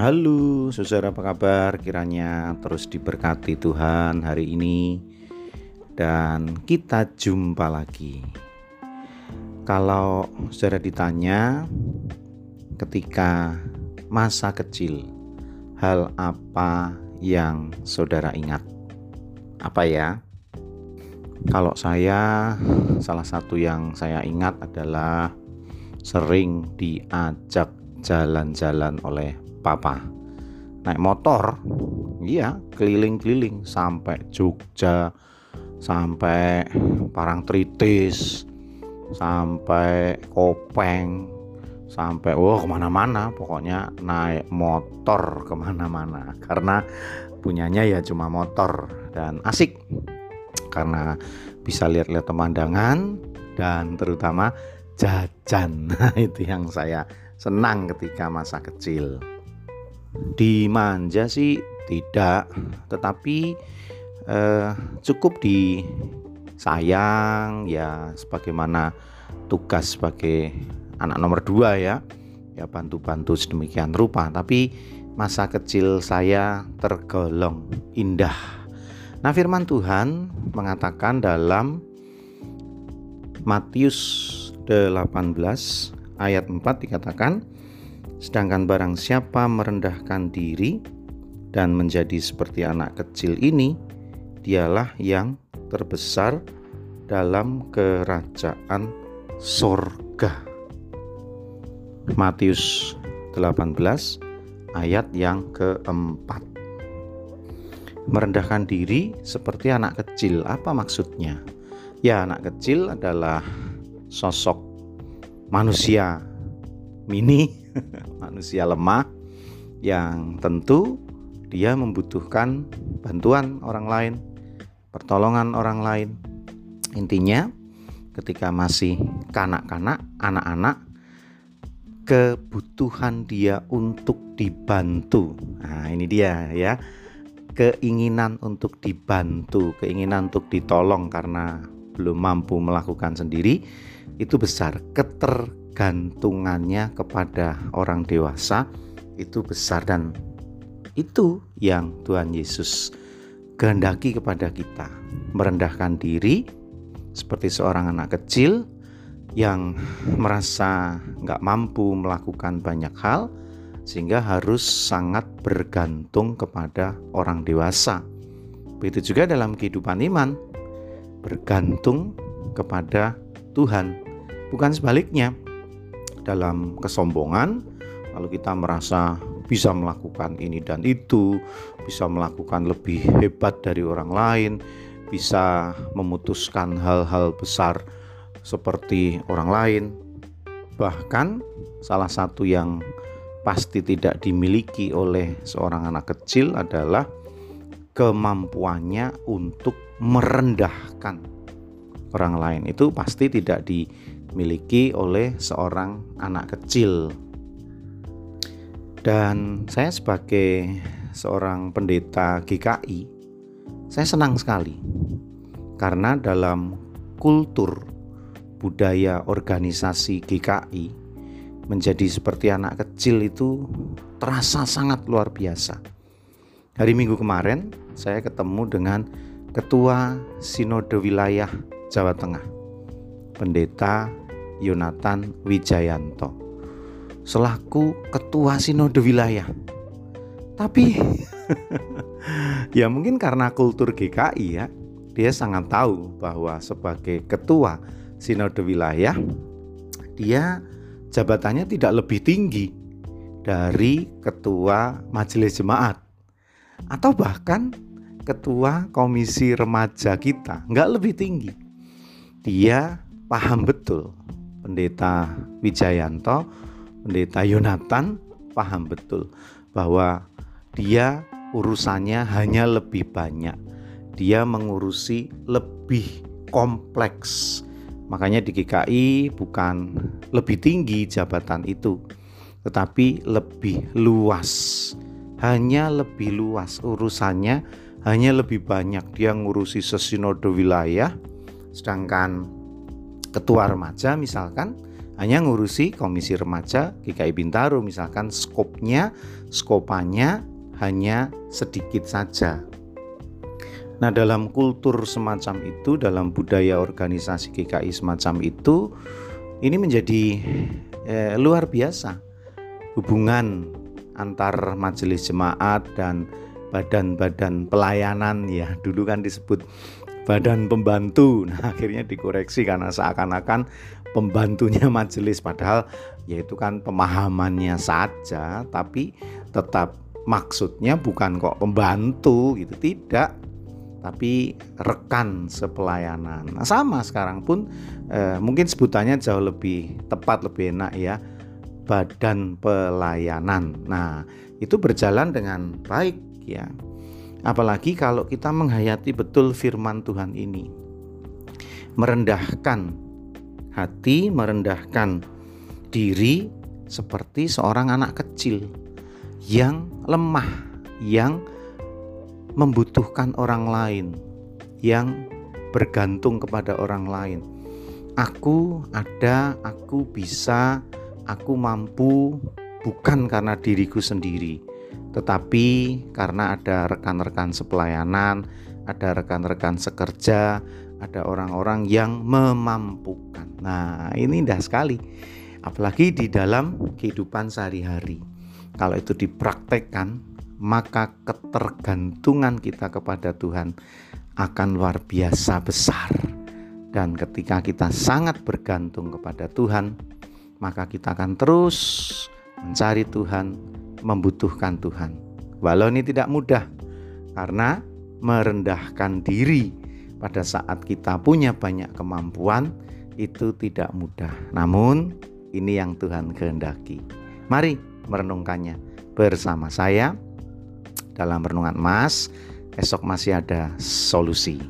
Halo, saudara apa kabar? Kiranya terus diberkati Tuhan hari ini dan kita jumpa lagi. Kalau saudara ditanya ketika masa kecil, hal apa yang saudara ingat? Apa ya? Kalau saya salah satu yang saya ingat adalah sering diajak jalan-jalan oleh papa. Naik motor iya keliling-keliling sampai Jogja sampai Parangtritis sampai Kopeng sampai oh ke mana-mana pokoknya naik motor ke mana-mana. Karena punyanya ya cuma motor dan asik. Karena bisa lihat-lihat pemandangan dan terutama jajan. Nah itu yang saya senang ketika masa kecil dimanja sih tidak tetapi eh, cukup disayang ya sebagaimana tugas sebagai anak nomor dua ya. Ya bantu-bantu sedemikian rupa tapi masa kecil saya tergolong indah. Nah firman Tuhan mengatakan dalam Matius 18 ayat 4 dikatakan Sedangkan barang siapa merendahkan diri dan menjadi seperti anak kecil ini, dialah yang terbesar dalam kerajaan sorga. Matius 18 ayat yang keempat. Merendahkan diri seperti anak kecil, apa maksudnya? Ya, anak kecil adalah sosok manusia mini manusia lemah yang tentu dia membutuhkan bantuan orang lain, pertolongan orang lain. Intinya, ketika masih kanak-kanak, anak-anak, kebutuhan dia untuk dibantu. Nah, ini dia ya. Keinginan untuk dibantu, keinginan untuk ditolong karena belum mampu melakukan sendiri itu besar. Keter ketergantungannya kepada orang dewasa itu besar dan itu yang Tuhan Yesus kehendaki kepada kita merendahkan diri seperti seorang anak kecil yang merasa nggak mampu melakukan banyak hal sehingga harus sangat bergantung kepada orang dewasa. Begitu juga dalam kehidupan iman, bergantung kepada Tuhan, bukan sebaliknya dalam kesombongan, lalu kita merasa bisa melakukan ini dan itu, bisa melakukan lebih hebat dari orang lain, bisa memutuskan hal-hal besar seperti orang lain. Bahkan, salah satu yang pasti tidak dimiliki oleh seorang anak kecil adalah kemampuannya untuk merendahkan orang lain. Itu pasti tidak di dimiliki oleh seorang anak kecil. Dan saya sebagai seorang pendeta GKI, saya senang sekali karena dalam kultur budaya organisasi GKI menjadi seperti anak kecil itu terasa sangat luar biasa. Hari Minggu kemarin saya ketemu dengan Ketua Sinode Wilayah Jawa Tengah, Pendeta Yonatan Wijayanto selaku ketua sinode wilayah. Tapi ya mungkin karena kultur GKI ya, dia sangat tahu bahwa sebagai ketua sinode wilayah dia jabatannya tidak lebih tinggi dari ketua majelis jemaat atau bahkan ketua komisi remaja kita nggak lebih tinggi dia paham betul Pendeta Wijayanto, Pendeta Yonatan paham betul bahwa dia urusannya hanya lebih banyak. Dia mengurusi lebih kompleks. Makanya di GKI bukan lebih tinggi jabatan itu, tetapi lebih luas. Hanya lebih luas urusannya, hanya lebih banyak dia ngurusi sesinode wilayah, sedangkan ketua remaja misalkan hanya ngurusi komisi remaja GKI Bintaro misalkan skopnya skopanya hanya sedikit saja. Nah, dalam kultur semacam itu, dalam budaya organisasi GKI semacam itu, ini menjadi eh, luar biasa hubungan antar majelis jemaat dan badan-badan pelayanan ya dulu kan disebut badan pembantu nah akhirnya dikoreksi karena seakan-akan pembantunya majelis padahal yaitu kan pemahamannya saja tapi tetap maksudnya bukan kok pembantu gitu tidak tapi rekan sepelayanan. Nah, sama sekarang pun eh, mungkin sebutannya jauh lebih tepat, lebih enak ya, badan pelayanan. Nah, itu berjalan dengan baik ya. Apalagi kalau kita menghayati betul firman Tuhan ini. Merendahkan hati, merendahkan diri seperti seorang anak kecil yang lemah, yang membutuhkan orang lain, yang bergantung kepada orang lain. Aku ada, aku bisa, aku mampu bukan karena diriku sendiri, tetapi karena ada rekan-rekan sepelayanan, ada rekan-rekan sekerja, ada orang-orang yang memampukan. Nah, ini indah sekali. Apalagi di dalam kehidupan sehari-hari. Kalau itu dipraktekkan, maka ketergantungan kita kepada Tuhan akan luar biasa besar. Dan ketika kita sangat bergantung kepada Tuhan, maka kita akan terus mencari Tuhan, membutuhkan Tuhan. Walau ini tidak mudah, karena merendahkan diri pada saat kita punya banyak kemampuan itu tidak mudah. Namun, ini yang Tuhan kehendaki. Mari merenungkannya bersama saya dalam renungan emas. Esok masih ada solusi.